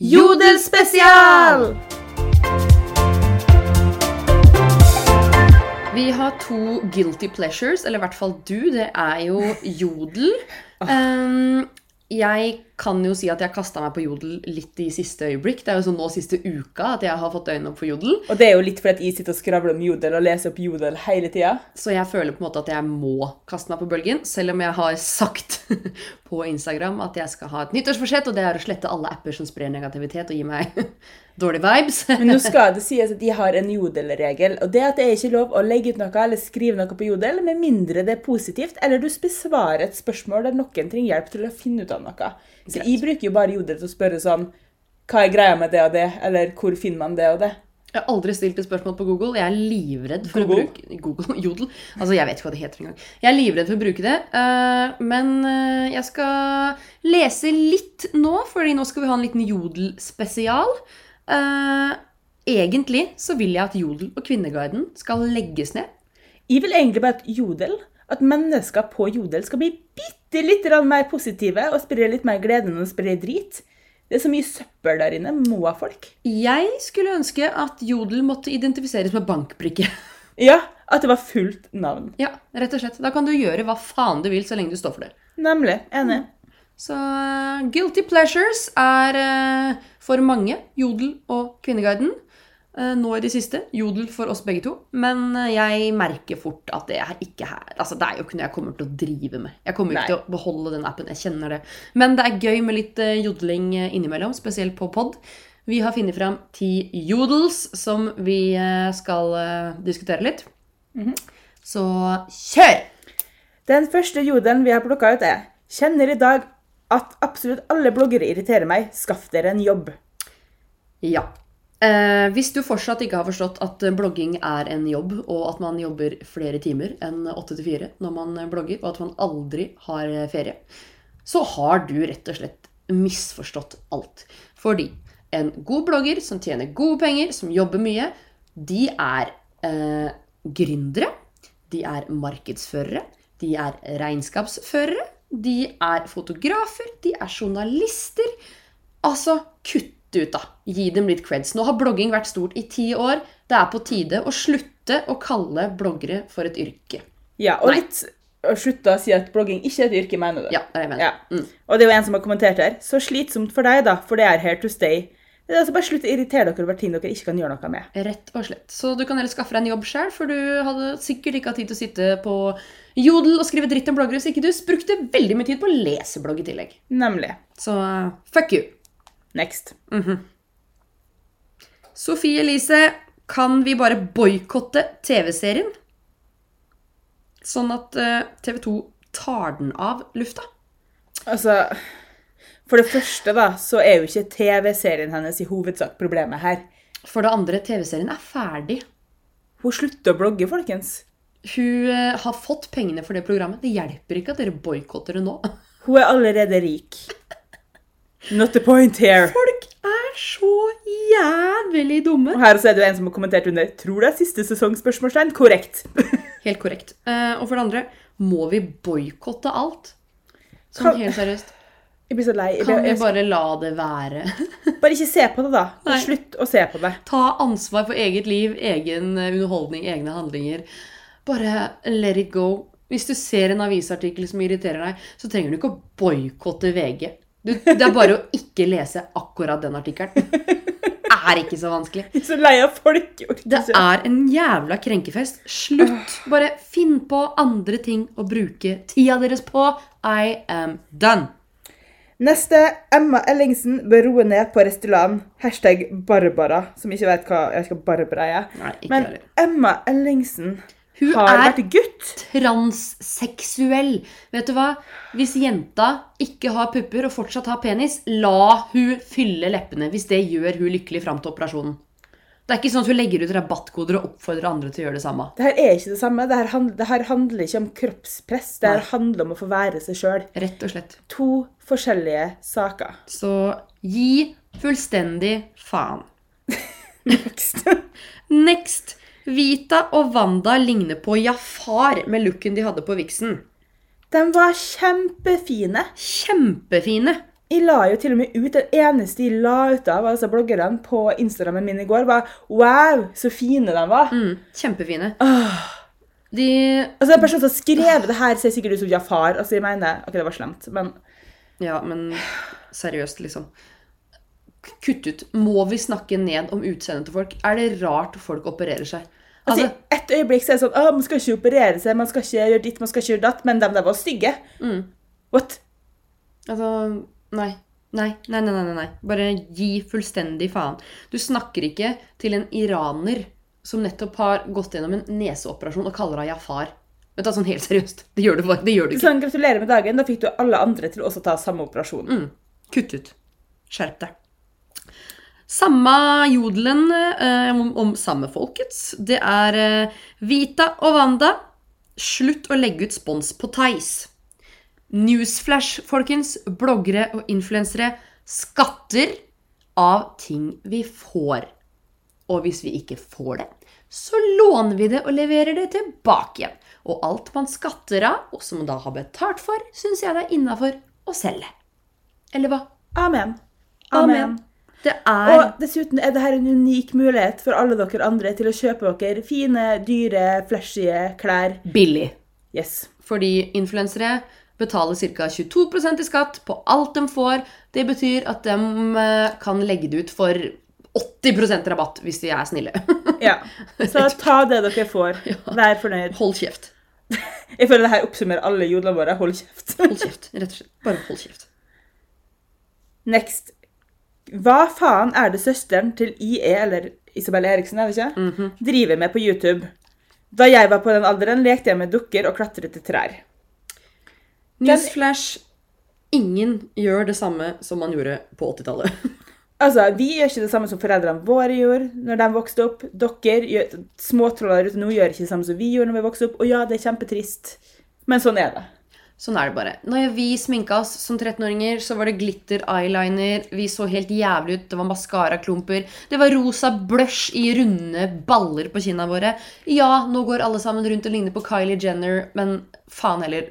Jodelspesial! Vi har to guilty pleasures, eller i hvert fall du. Det er jo jodel. Um, jeg kan jo si at jeg kasta meg på jodel litt i siste øyeblikk. Det er jo sånn nå siste uka at jeg har fått øynene opp for jodel. Og det er jo litt fordi at jeg sitter og skravler om jodel og leser opp jodel hele tida. Så jeg føler på en måte at jeg må kaste meg på bølgen, selv om jeg har sagt på Instagram at jeg skal ha et nyttårsforsett, og det er å slette alle apper som sprer negativitet og gir meg dårlige vibes. Men nå skal det sies at de har en jodelregel, og det at det er ikke lov å legge ut noe eller skrive noe på jodel med mindre det er positivt, eller du besvarer et spørsmål der noen trenger hjelp til å finne ut av noe. Så jeg bruker jo bare jodel til å spørre sånn Hva er greia med det og det? Eller hvor finner man det og det? Jeg har aldri stilt et spørsmål på Google. Jeg er livredd for Google? å bruke Google, Jodel. Altså, jeg vet ikke hva det heter engang. Jeg er livredd for å bruke det. eh, men eh, jeg skal lese litt nå, fordi nå skal vi ha en liten Jodel-spesial. Eh, egentlig så vil jeg at Jodel og Kvinneguiden skal legges ned. Jeg vil egentlig bare at jodel, at mennesker på jodel skal bli bitte litt mer positive og spre litt mer glede enn å spre drit. Det er så mye søppel der inne. Må av folk. Jeg skulle ønske at Jodel måtte identifiseres med bankbrikke. Ja, at det var fullt navn. Ja, rett og slett. Da kan du gjøre hva faen du vil, så lenge du står for det. Nemlig. Enig. Så uh, Guilty Pleasures er uh, for mange Jodel og Kvinneguiden. Eh, nå i det siste Jodel for oss begge to. Men eh, jeg merker fort at det er ikke her. Altså, det er jo ikke noe jeg kommer til å drive med. Jeg kommer Nei. ikke til å beholde den appen. Jeg kjenner det. Men det er gøy med litt eh, jodling innimellom, spesielt på pod. Vi har funnet fram ti jodels som vi skal diskutere litt. Så kjør! Den første jodelen vi har plukka ut, er Kjenner i dag at absolutt alle bloggere irriterer meg. Skaff dere en jobb. Ja. Eh, hvis du fortsatt ikke har forstått at blogging er en jobb, og at man jobber flere timer enn 8 til 4 når man blogger, og at man aldri har ferie, så har du rett og slett misforstått alt. Fordi en god blogger som tjener gode penger, som jobber mye, de er eh, gründere, de er markedsførere, de er regnskapsførere, de er fotografer, de er journalister. Altså, kutt ut, da. Gi dem litt creds. Nå har blogging vært stort i ti år. Det er på tide å slutte å kalle bloggere for et yrke. Ja, og Nei. litt å slutte å si at blogging ikke er et yrke, mener du? Ja, det er jeg mener. Ja. Mm. Og det er jo en som har kommentert her. Så slitsomt for deg, da, for det er here to stay. Det er altså Bare slutt å irritere dere over ting dere ikke kan gjøre noe med. Rett og slett. Så du kan heller skaffe deg en jobb sjøl, for du hadde sikkert ikke hatt tid til å sitte på Jodel og skrive dritt om bloggere hvis ikke du brukte veldig mye tid på å lese blogg i tillegg. Nemlig. Så uh, fuck you. Next. Sofie Elise, kan vi bare boikotte TV-serien? Sånn at TV 2 tar den av lufta? Altså For det første, da, så er jo ikke TV-serien hennes i hovedsak problemet her. For det andre, TV-serien er ferdig. Hun slutter å blogge, folkens. Hun uh, har fått pengene for det programmet. Det hjelper ikke at dere boikotter det nå. Hun er allerede rik. Not the point here. Folk er så jævlig dumme. Og her også er det jo en som har kommentert under 'Tror det er siste sesong?' spørsmålstegn. Korrekt. Helt korrekt. Uh, og for det andre, må vi boikotte alt? Sånn Kan- helt seriøst. Jeg blir så lei. Kan vi blir- bare la det være? Bare ikke se på det, da. Nei. Slutt å se på det. Ta ansvar for eget liv, egen eh, underholdning, egne handlinger. Bare let it go. Hvis du ser en avisartikkel som irriterer deg, så trenger du ikke å boikotte VG. Du, det er bare å ikke lese akkurat den artikkelen. Det Er ikke så vanskelig. Jeg er så lei av folk. Det er en jævla krenkefest. Slutt. Bare finn på andre ting å bruke tida deres på. I am done. Neste Emma Ellingsen bør roe ned på Restylane. Hashtag Barbara, som ikke vet hva jeg vet ikke hva Barbara er. Nei, Men heller. Emma Ellingsen Hun har vært gutt. transseksuell. Vet du hva? Hvis jenta ikke har pupper og fortsatt har penis, la hun fylle leppene hvis det gjør hun lykkelig fram til operasjonen. Det er ikke sånn at hun legger ut rabattkoder og oppfordrer andre til å gjøre det samme. Det her er ikke det samme. Det her, handler, det her handler ikke om kroppspress. Det her Nei. handler om å få være seg sjøl. Rett og slett. To forskjellige saker. Så gi fullstendig faen. Next. Next. Vita og Wanda ligner på Jafar med looken de hadde på Vixen. De var kjempefine. Kjempefine. jeg la jo til og med ut Det eneste jeg la ut av altså bloggerne på Instagrammen min i går, var Wow, så fine de var. Mm, kjempefine. De Altså, En person som har skrevet det her, ser sikkert ut som Jafar. Altså, jeg mener Ok, det var slemt, men Ja, men seriøst, liksom. Kutt ut. Må vi snakke ned om utseendet til folk? Er det rart folk opererer seg? Altså, Altså, Et øyeblikk så er det sånn Å, man skal ikke operere seg, man skal ikke gjøre ditt, man skal ikke gjøre datt, men de der var stygge. Mm. What? altså Nei. Nei, nei, nei, nei, nei. Bare gi fullstendig faen. Du snakker ikke til en iraner som nettopp har gått gjennom en neseoperasjon og kaller deg Jafar. Vet du, sånn helt seriøst. Det gjør du, det gjør du ikke. Sånn, gratulerer med dagen. Da fikk du alle andre til å også ta samme operasjon. Mm. Kutt ut. Skjerp deg. Samme jodelen eh, om, om samme folkets. Det er eh, Vita og Wanda. Slutt å legge ut spons på Theis. Newsflash, folkens. Bloggere og influensere skatter av ting vi får. Og hvis vi ikke får det, så låner vi det og leverer det tilbake igjen. Og alt man skatter av, og som man da har betalt for, syns jeg det er innafor å selge. Eller hva? Amen. Amen. Det er Og dessuten er dette en unik mulighet for alle dere andre til å kjøpe dere fine, dyre, flashy klær. billig. Yes. Fordi influensere betaler ca. 22 i skatt på alt de får. Det betyr at de eh, kan legge det ut for 80% rabatt hvis de er snille. Ja. Så ta det dere får. Vær fornøyd. Hold kjeft. Jeg føler det her oppsummerer alle jodlene våre. Hold kjeft. Hold kjeft, rett og slett. Bare hold kjeft. Next. Hva faen er det søsteren til IE, eller Isabel Eriksen, er det ikke? driver med på YouTube? Da jeg var på den alderen, lekte jeg med dukker og klatret i trær. Newsflash. Ingen gjør det samme som man gjorde på 80-tallet. Altså, Vi gjør ikke det samme som foreldrene våre gjorde når de vokste opp. Dere, gjør- småtroller ute nå, gjør ikke det samme som vi gjorde når vi vokste opp. Og ja, det er kjempetrist, men sånn er det. Sånn er det bare. Når vi sminka oss som 13-åringer, så var det glitter eyeliner. Vi så helt jævlig ut. Det var maskaraklumper. Det var rosa blush i runde baller på kinna våre. Ja, nå går alle sammen rundt og ligner på Kylie Jenner, men faen heller.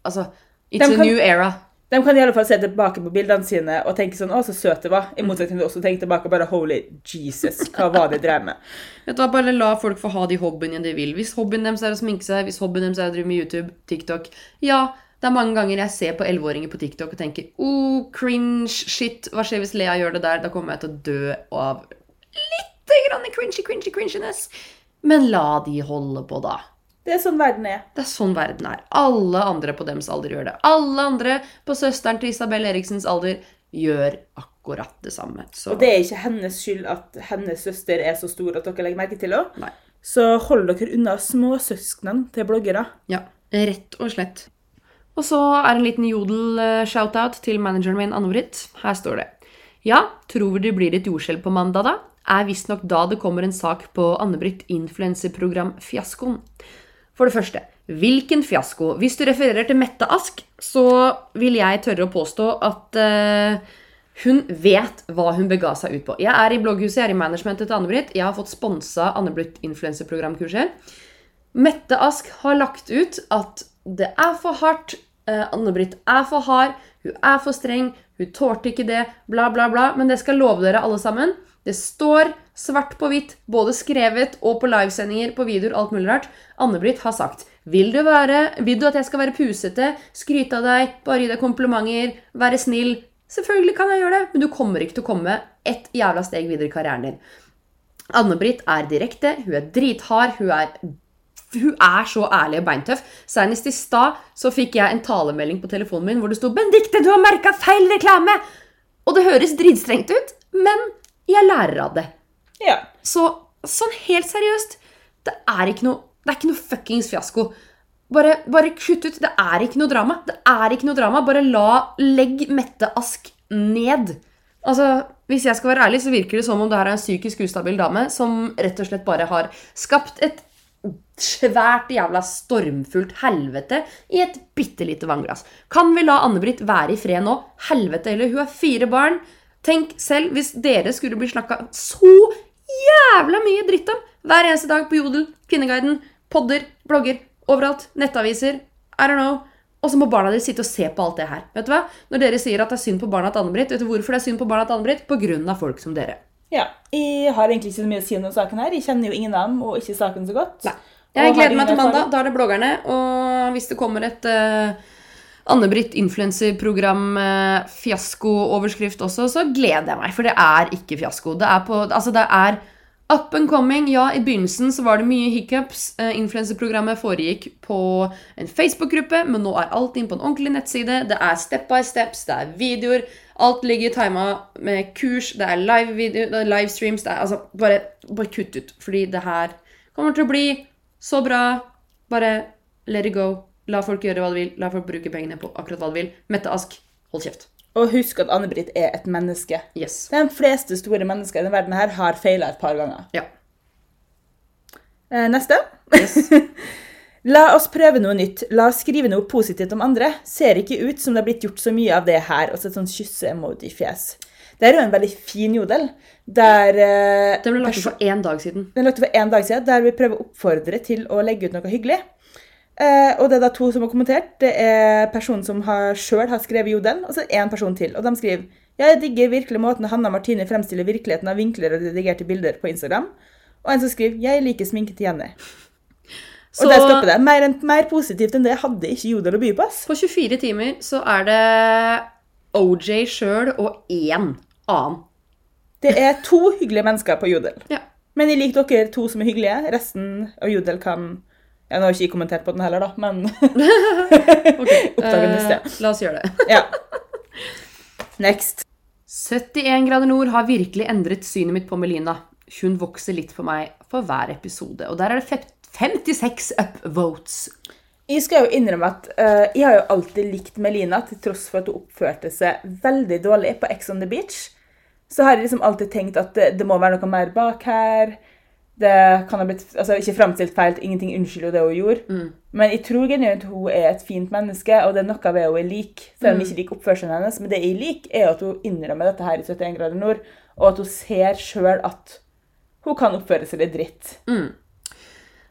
Altså, it's kan, a new era. De kan i alle fall se tilbake på bildene sine og tenke sånn 'Å, så søt det var'. I motsetning til oss tenke tilbake og bare 'Holy Jesus, hva var det de drev med'? Vet du Bare la folk få ha de hobbyene de vil. Hvis hobbyen deres er å sminke seg, hvis hobbyen deres er å drive med YouTube, TikTok Ja, det er mange ganger jeg ser på 11-åringer på TikTok og tenker oh, cringe, shit, hva skjer hvis Lea gjør det der? Da kommer jeg til å dø av litt grann cringy, cringy, cringiness. Men la de holde på, da. Det er sånn verden er. Det er sånn verden er. Alle andre på dems alder gjør det. Alle andre på søsteren til Isabel Eriksens alder gjør akkurat det samme. Så Og det er ikke hennes skyld at hennes søster er så stor at dere legger merke til henne. Så hold dere unna småsøsknene til bloggere. Ja, rett og slett. Og så er en liten jodel-shoutout til manageren min, Anne-Britt. Her står det. Ja, tror det blir et jordskjelv på mandag, da? Er visstnok da det kommer en sak på Anne-Britt influenseprogram-fiaskoen. For det første, hvilken fiasko? Hvis du refererer til Mette Ask, så vil jeg tørre å påstå at uh, hun vet hva hun bega seg ut på. Jeg er i blogghuset, jeg er i managementet til Anne-Britt. Jeg har fått sponsa Anne-Britt influenseprogramkurser. Mette Ask har lagt ut at det er for hardt, uh, Anne-Britt er for hard, hun er for streng, hun tålte ikke det, bla, bla, bla. Men det skal love dere alle sammen. Det står svart på hvitt, både skrevet og på livesendinger, på videoer, alt mulig rart. Anne-Britt har sagt vil du, være, vil du at jeg skal være pusete, skryte av deg, bare gi deg komplimenter, være snill? Selvfølgelig kan jeg gjøre det, men du kommer ikke til å komme ett jævla steg videre i karrieren din. Anne-Britt er direkte, hun er drithard, hun er hun er så ærlig og beintøff. Senest i stad så fikk jeg en talemelding på telefonen min hvor det sto 'Benedicte, du har merka feil reklame!' Og det høres dritstrengt ut, men jeg lærer av det. Ja. Så sånn helt seriøst, det er ikke noe, det er ikke noe fuckings fiasko. Bare, bare kutt ut. Det er ikke noe drama. Det er ikke noe drama. Bare la, legg Mette Ask ned. Altså, Hvis jeg skal være ærlig, så virker det som om det her er en psykisk ustabil dame som rett og slett bare har skapt et svært jævla stormfullt helvete i et bitte lite vannglass. Kan vi la Anne-Britt være i fred nå? Helvete heller. Hun har fire barn. Tenk selv hvis dere skulle bli snakka så jævla mye dritt om hver eneste dag på Jodel, Kvinneguiden, podder, blogger, overalt, nettaviser, I don't know. Og så må barna deres sitte og se på alt det her. Vet du hva? Når dere sier at det er synd på barna til Anne-Britt, vet du hvorfor det er synd på barna til Anne-Britt? På grunn av folk som dere. Ja, Jeg har egentlig ikke så mye å si om saken her. Jeg kjenner jo ingen av dem, og ikke saken så godt. Nei. Jeg gleder meg til mandag. Da er det bloggerne. Og hvis det kommer et uh, Anne-Britt influenserprogram-fiasko-overskrift også, så gleder jeg meg. For det er ikke fiasko. Det er, på, altså det er up and coming. Ja, i begynnelsen så var det mye hiccups. Uh, Influenserprogrammet foregikk på en Facebook-gruppe, men nå er alt inn på en ordentlig nettside. Det er step by steps, det er videoer. Alt ligger tima med kurs, det er live-video, det er livestreams. Det altså bare, bare kutt ut. Fordi det her kommer til å bli så bra. Bare let it go. La folk gjøre hva de vil. La folk bruke pengene på akkurat hva de vil. Mette Ask, hold kjeft. Og husk at Anne-Britt er et menneske. Yes. De fleste store mennesker i denne verden her har feila et par ganger. Ja. Eh, neste. Yes. La oss prøve noe nytt. La oss skrive noe positivt om andre. Ser ikke ut som det har blitt gjort så mye av det her. Og så et sånn kysse-emoji-fjes. Det er jo en veldig fin jodel. Der eh, Den ble lagt ut for én dag siden. Den ble lagt ut for én dag siden, der vi prøver å oppfordre til å legge ut noe hyggelig. Eh, og det er da to som har kommentert. Det er personen som har, sjøl har skrevet jodelen, og så én person til. Og de skriver Jeg digger virkelig måten Hanna Martine fremstiller virkeligheten av vinkler og redigerte bilder på Instagram. Og en som skriver Jeg liker sminkete Jenny. Og der stopper det. Mer, mer positivt enn det hadde ikke jodel å by på. på 24 timer så er det OJ sjøl og én annen. Det er to hyggelige mennesker på jodel. Ja. Men jeg liker dere to som er hyggelige. Resten av jodel kan Nå har ikke kommentert på den heller, da, men Ok, Oppdagen i sted. eh, La oss gjøre det. ja. Next. 71 grader nord har virkelig endret synet mitt på Melina. Hun vokser litt på meg for hver episode. Og der er det 56 upvotes. Jeg skal jo innrømme at uh, jeg har jo alltid likt Melina, til tross for at hun oppførte seg veldig dårlig på Ex on the Beach. Så har jeg liksom alltid tenkt at det, det må være noe mer bak her. Det kan ha blitt altså ikke framstilt feil, ingenting unnskylder det hun gjorde. Men jeg tror genuint hun er et fint menneske, og det er noe ved henne jeg liker. Selv om jeg ikke liker oppførselen hennes. Men det jeg liker, er at hun innrømmer dette her i 71 grader nord, og at hun ser sjøl at hun kan oppføre seg litt dritt.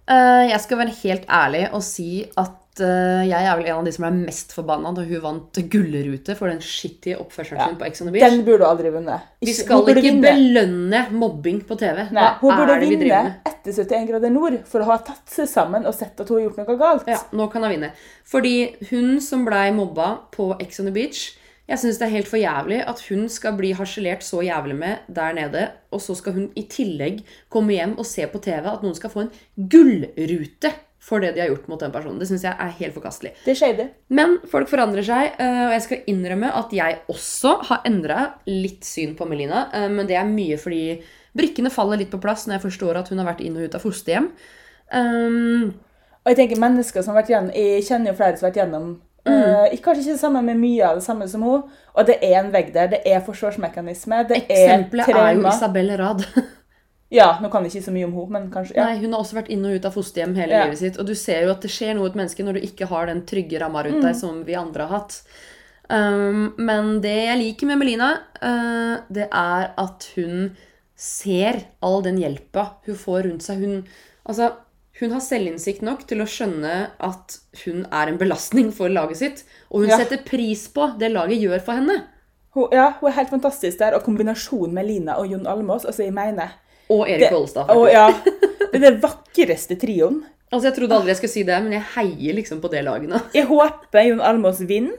Eh, jeg skal være helt ærlig og si at jeg er vel en av de som er mest forbanna da hun vant gullrute for den skittige oppførselen Ja. sin på Ex on the Beach. Den burde hun aldri vunnet. Vi skal ikke vinne. belønne mobbing på TV. Nei, hun Hva burde det vi vinne etter 71 grader nord for å ha tatt seg sammen og sett at hun har gjort noe galt. Ja, nå kan hun vinne. Fordi hun som blei mobba på Ex on the Beach Jeg syns det er helt for jævlig at hun skal bli harselert så jævlig med der nede, og så skal hun i tillegg komme hjem og se på TV at noen skal få en gullrute for det de har gjort mot den personen. Det syns jeg er helt forkastelig. Det skjedde. Men folk forandrer seg, eh, og jeg skal innrømme at jeg også har endra litt syn på Melina. eh, Men det er mye fordi brikkene faller litt på plass når jeg forstår at hun har vært inn og ut av fosterhjem. Um, Og jeg tenker mennesker som har vært gjennom, Jeg kjenner jo flere som har vært gjennom Mm. Uh, Kanskje ikke det samme med mye av det samme som hun. Og det er en vegg der. Det er forsvarsmekanisme. Det eksempelet er er jo. Isabel Rad. Ja, nå kan jeg ikke så mye om henne, men kanskje ja. Nei, Hun har også vært inn og ut av fosterhjem hele Ja. livet sitt. Og du ser jo at det skjer noe i et menneske når du ikke har den trygge ramma rundt Mm. deg som vi andre har hatt. Um, men det jeg liker med Melina, uh, det er at hun ser all den hjelpa hun får rundt seg. Hun, altså, hun har selvinnsikt nok til å skjønne at hun er en belastning for laget sitt. Og hun Ja. setter pris på det laget gjør for henne. Hun, ja, hun er helt fantastisk der. Og kombinasjonen med Lina og Jon Almås altså jeg mener Og Erik Vollestad. Ja, det er den vakreste trioen. Altså, Jeg trodde aldri jeg skulle si det, men jeg heier liksom på det laget nå. Jeg håper Jon Almås vinner.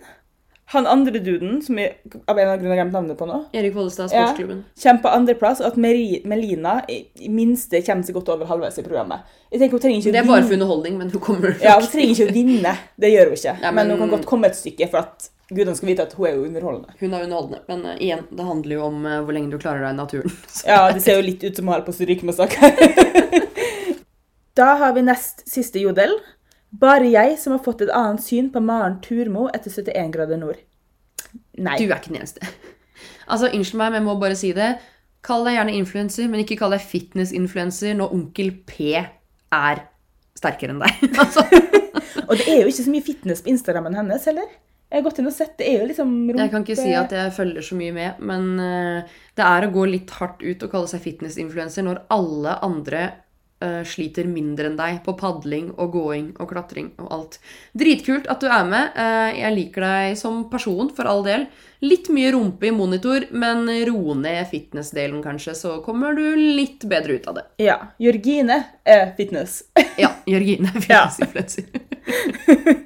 Han andre duden, som jeg av en eller annen grunn har glemt navnet på nå, Erik Vollstad, Ja. Sportsklubben. kommer på andreplass, og at Meri- Melina i minste kommer seg godt over halvveis i programmet. Jeg tenker Hun trenger ikke Det er bare for underholdning, men hun kommer Ja, hun trenger ikke å vinne. Det gjør hun ikke. Ja, men, men- hun kan godt komme et stykke, for at gudene skal vite at hun er jo underholdende. Hun er underholdende. Men uh, igjen, det handler jo om uh, hvor lenge du klarer deg i naturen. Så. Ja, det ser jo litt ut som hun holder på å stryke med saker. da har vi nest siste jodel. Bare jeg som har fått et annet syn på Maren Turmo etter 71 grader nord. Nei. Du er ikke den eneste. Altså, Unnskyld meg, men jeg må bare si det. Kall deg gjerne influenser, men ikke kall deg fitness-influenser når onkel P er sterkere enn deg. Altså, Og det er jo ikke så mye fitness på Instagrammen hennes heller. Jeg har gått inn og sett, det er jo liksom rumpe... jeg kan ikke si at jeg følger så mye med, men eh, det er å gå litt hardt ut og kalle seg fitness-influenser når alle andre uh, sliter mindre enn deg på padling og gåing og klatring og alt. Dritkult at du er med. Uh, jeg liker deg som person, for all del. Litt mye rumpe i monitor, men ro ned fitness-delen kanskje, så kommer du litt bedre ut av det. Ja. Jørgine er fitness. Ja, Jørgine er Ja.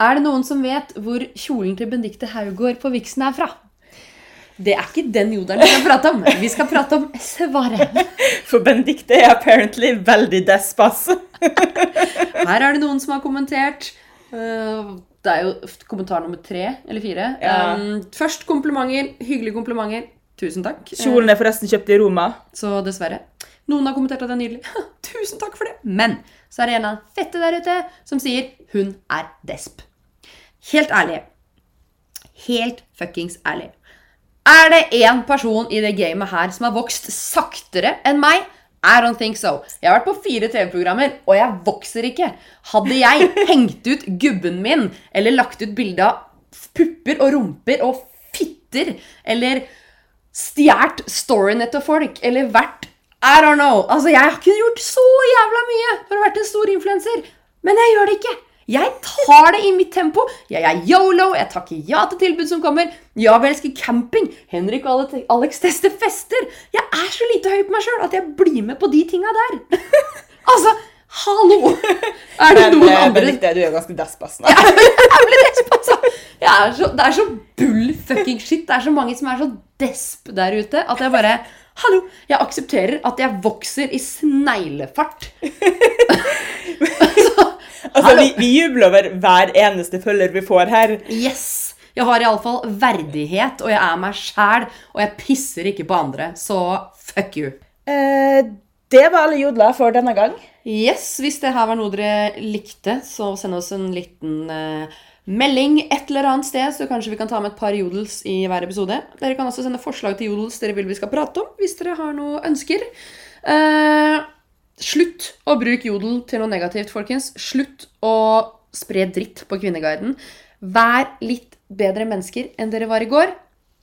er det noen som vet hvor kjolen til Benedicte Haugård på Vixen er fra? Det er ikke den jodelen vi skal prate om. Vi skal prate om svaret. For Benedicte er apparently veldig despass. Her er det noen som har kommentert. eh, Det er jo kommentar nummer tre eller fire. Ja. Um, først komplimenter. Hyggelige komplimenter. Tusen takk. Kjolen er forresten kjøpt i Roma. Så dessverre. Noen har kommentert at det er nydelig. Tusen takk for det. Men så er det en av fette der ute som sier hun er desp. Helt ærlig. Helt fuckings ærlig. Er det én person i det gamet her som har vokst saktere enn meg? I don't think so. Jeg har vært på fire TV-programmer, og jeg vokser ikke. Hadde jeg hengt ut gubben min, eller lagt ut bilde av pupper og rumper og fitter, eller stjålet storyene til folk, eller vært I don't know. Altså, Jeg kunne gjort så jævla mye for å vært en stor influenser, men jeg gjør det ikke. Jeg tar det i mitt tempo. Jeg er yolo, jeg takker ja til tilbud som kommer. Ja, vi elsker camping. Henrik og Alex tester fester. Jeg er så lite høy på meg sjøl at jeg blir med på de tinga der. altså, hallo! Er det Men noen men, andre Benedicte, du er ganske despas nå. jævlig desp, altså. Er så, det er så bull fucking shit. Det er så mange som er så desp der ute at jeg bare Hallo! Jeg aksepterer at jeg vokser i sneglefart. så, Altså, vi, vi jubler over hver eneste følger vi får her. Yes! Jeg har iallfall verdighet, og jeg er meg sjæl, og jeg pisser ikke på andre. Så fuck you. Eh, det var alle jodler for denne gang. Yes, hvis det her var noe dere likte, så send oss en liten eh, melding et eller annet sted, så kanskje vi kan ta med et par jodels i hver episode. Dere kan også sende forslag til jodels dere vil vi skal prate om, hvis dere har noe ønsker. Eh, slutt å bruke jodel til noe negativt, folkens. Slutt å spre dritt på Kvinneguiden. Vær litt bedre mennesker enn dere var i går.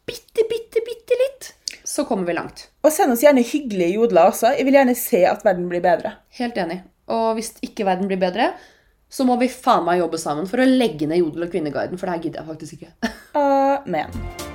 Bitte, bitte, bitte litt. Så kommer vi langt. Og send oss gjerne hyggelige jodler også. Jeg vil gjerne se at verden blir bedre. Helt enig. Og hvis ikke verden blir bedre, så må vi faen meg jobbe sammen for å legge ned Jodel og Kvinneguiden, for det her gidder jeg faktisk ikke. Amen.